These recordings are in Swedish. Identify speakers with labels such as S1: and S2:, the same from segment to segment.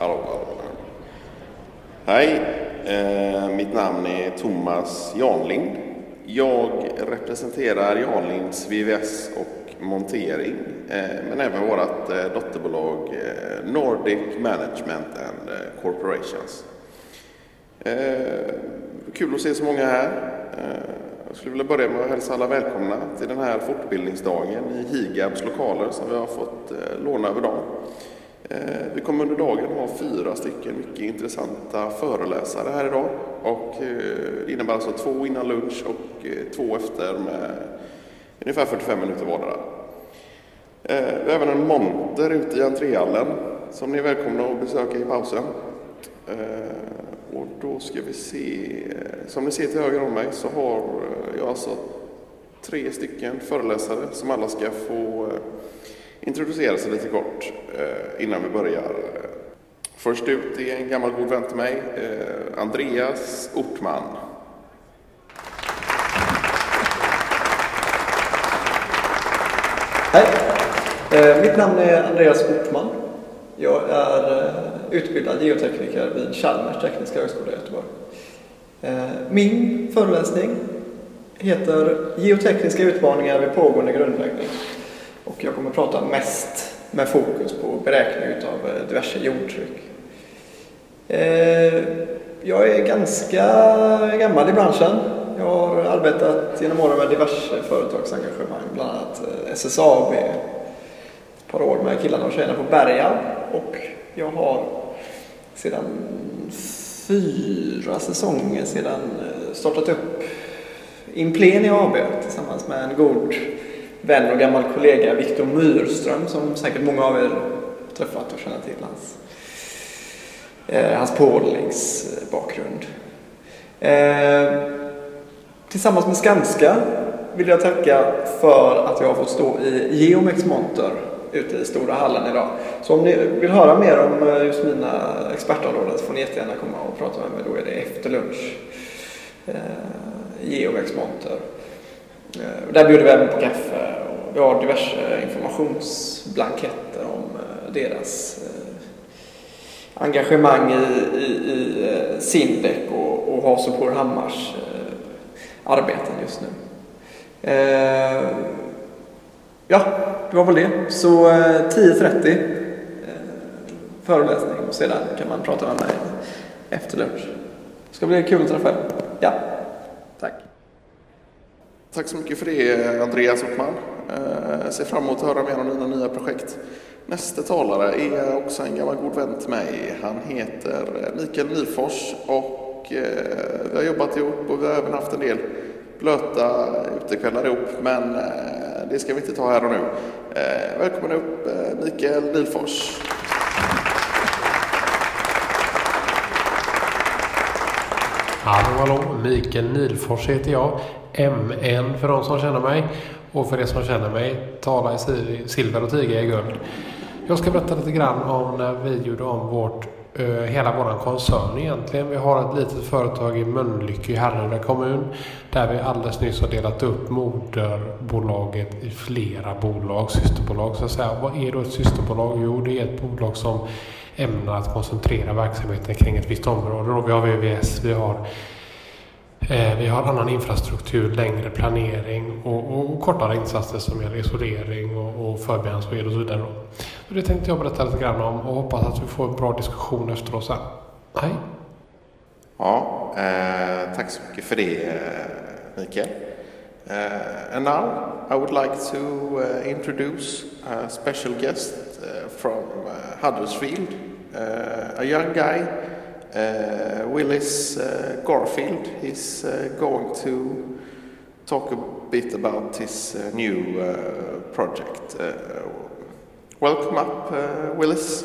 S1: Hallå, hallå. Hej, eh, mitt namn är Thomas Janlind. Jag representerar Janlinds VVS och montering, eh, men även vårt eh, dotterbolag eh, Nordic Management and eh, Corporations. Eh, kul att se så många här. Eh, jag skulle vilja börja med att hälsa alla välkomna till den här fortbildningsdagen i Higabs lokaler som vi har fått eh, låna över dagen. Eh, Vi kommer under dagen ha fyra stycken mycket intressanta föreläsare här idag. Och eh, det innebär alltså två innan lunch och eh, två efter med ungefär 45 minuter vardera. Eh, Vi har även en monter ute i entréhallen som ni är välkomna att besöka i pausen. Eh, Och då ska vi se, eh, som ni ser till höger om mig så har eh, jag alltså tre stycken föreläsare som alla ska få eh, introducera sig lite kort eh, innan vi börjar. Först ut är en gammal god vän till mig, eh, Andreas Ortman.
S2: Hej! Eh, mitt namn är Andreas Ortman. Jag är eh, utbildad geotekniker vid Chalmers tekniska högskola i Göteborg. Eh, min föreläsning heter Geotekniska utmaningar vid pågående grundläggning. Och jag kommer prata mest med fokus på beräkning av eh, diverse jordtryck. Eh, jag är ganska gammal i branschen. Jag har arbetat genom åren med diverse företagsengagemang, bland annat eh, SSAB, ett par år med killarna och tjejerna på Berga och jag har sedan fyra säsonger sedan startat upp Implenia AB tillsammans med en god vän och gammal kollega Viktor Myrström som säkert många av er träffat och känner till hans, eh, hans pålingsbakgrund. Eh, tillsammans med Skanska vill jag tacka för att jag har fått stå i Geomex monter ute i stora hallen idag. Så om ni vill höra mer om eh, just mina expertområden så får ni jättegärna komma och prata med mig. Då är det efter lunch. Eh, Geomex monter. Eh, där bjuder vi även på kaffe och vi har diverse informationsblanketter om eh, deras eh, engagemang i, i, i Sindek och, och Hasselborg Hammars arbeten just nu. Ja, det var väl det. Så 10.30 föreläsning och sedan kan man prata med mig efter lunch. Det ska bli kul att träffa er. Ja. Tack
S1: så mycket för det Andreas Ortman. Jag eh, ser fram emot att höra mer om dina nya projekt. Nästa talare är också en gammal god vän till mig. Han heter Mikael Nyfors och eh, vi har jobbat ihop och vi har även haft en del blöta utekvällar ihop men eh, det ska vi inte ta här och nu. Välkommen upp Mikael Nilfors.
S3: Hallå, hallå! Mikael Nilfors heter jag. MN för de som känner mig. Och för de som känner mig, tala i silver och tiga i guld. Jag ska berätta lite grann om när vi gjorde om vårt, Eh, hela vår koncern egentligen. Vi har ett litet företag i Mölnlycke i Härryda kommun. Där vi alldeles nyss har delat upp moderbolaget i flera bolag, systerbolag så att säga. Vad är då ett systerbolag? Jo, det är ett bolag som ämnar att koncentrera verksamheten kring ett visst område. Och vi har VVS, vi har, eh, vi har annan infrastruktur, längre planering och, och kortare insatser som gäller isolering och, och förberedelsesked och så vidare. Så det tänkte jag berätta lite grann om och hoppas att vi får en bra diskussion efter oss sen. Hej!
S1: Ja, eh, tack så mycket för det eh, Mikael. Uh, and now I would like to uh, introduce a special guest uh, from uh, Huddersfield, uh, a young guy, uh, Willis uh, Garfield. He's uh, going to talk about bit about his uh, new uh, project. Uh, welcome up, Willis.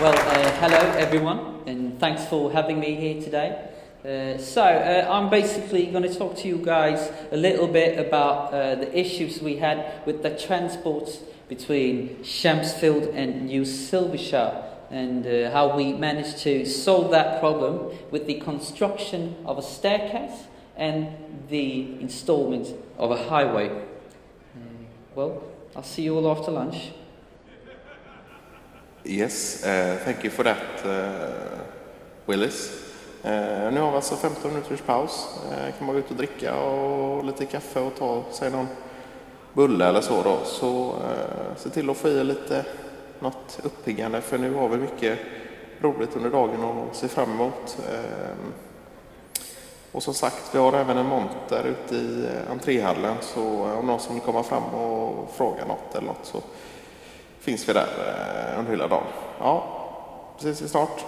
S4: Well, hello everyone, and thanks for having me here today. Uh, so, uh, I'm basically going to talk to you guys a little bit about uh, the issues we had with the transports between Shamsfield and New Silvershire and uh, how we managed to solve that problem with the construction of a staircase and the installment of a highway. Uh, well, I'll see you all after lunch.
S1: Yes, uh, thank you for that, uh, Willis. Uh, nu har vi alltså 15 minuters paus. Uh, kan man gå ut och dricka och lite kaffe och ta sig någon bulle eller så då. Så uh, se till att få i lite något uppiggande för nu har vi mycket roligt under dagen att se fram emot. Ehm, och som sagt, vi har även en monter ute i entréhallen så om någon som vill komma fram och fråga något eller något så finns vi där eh, under hela dagen. Ja, ses vi snart.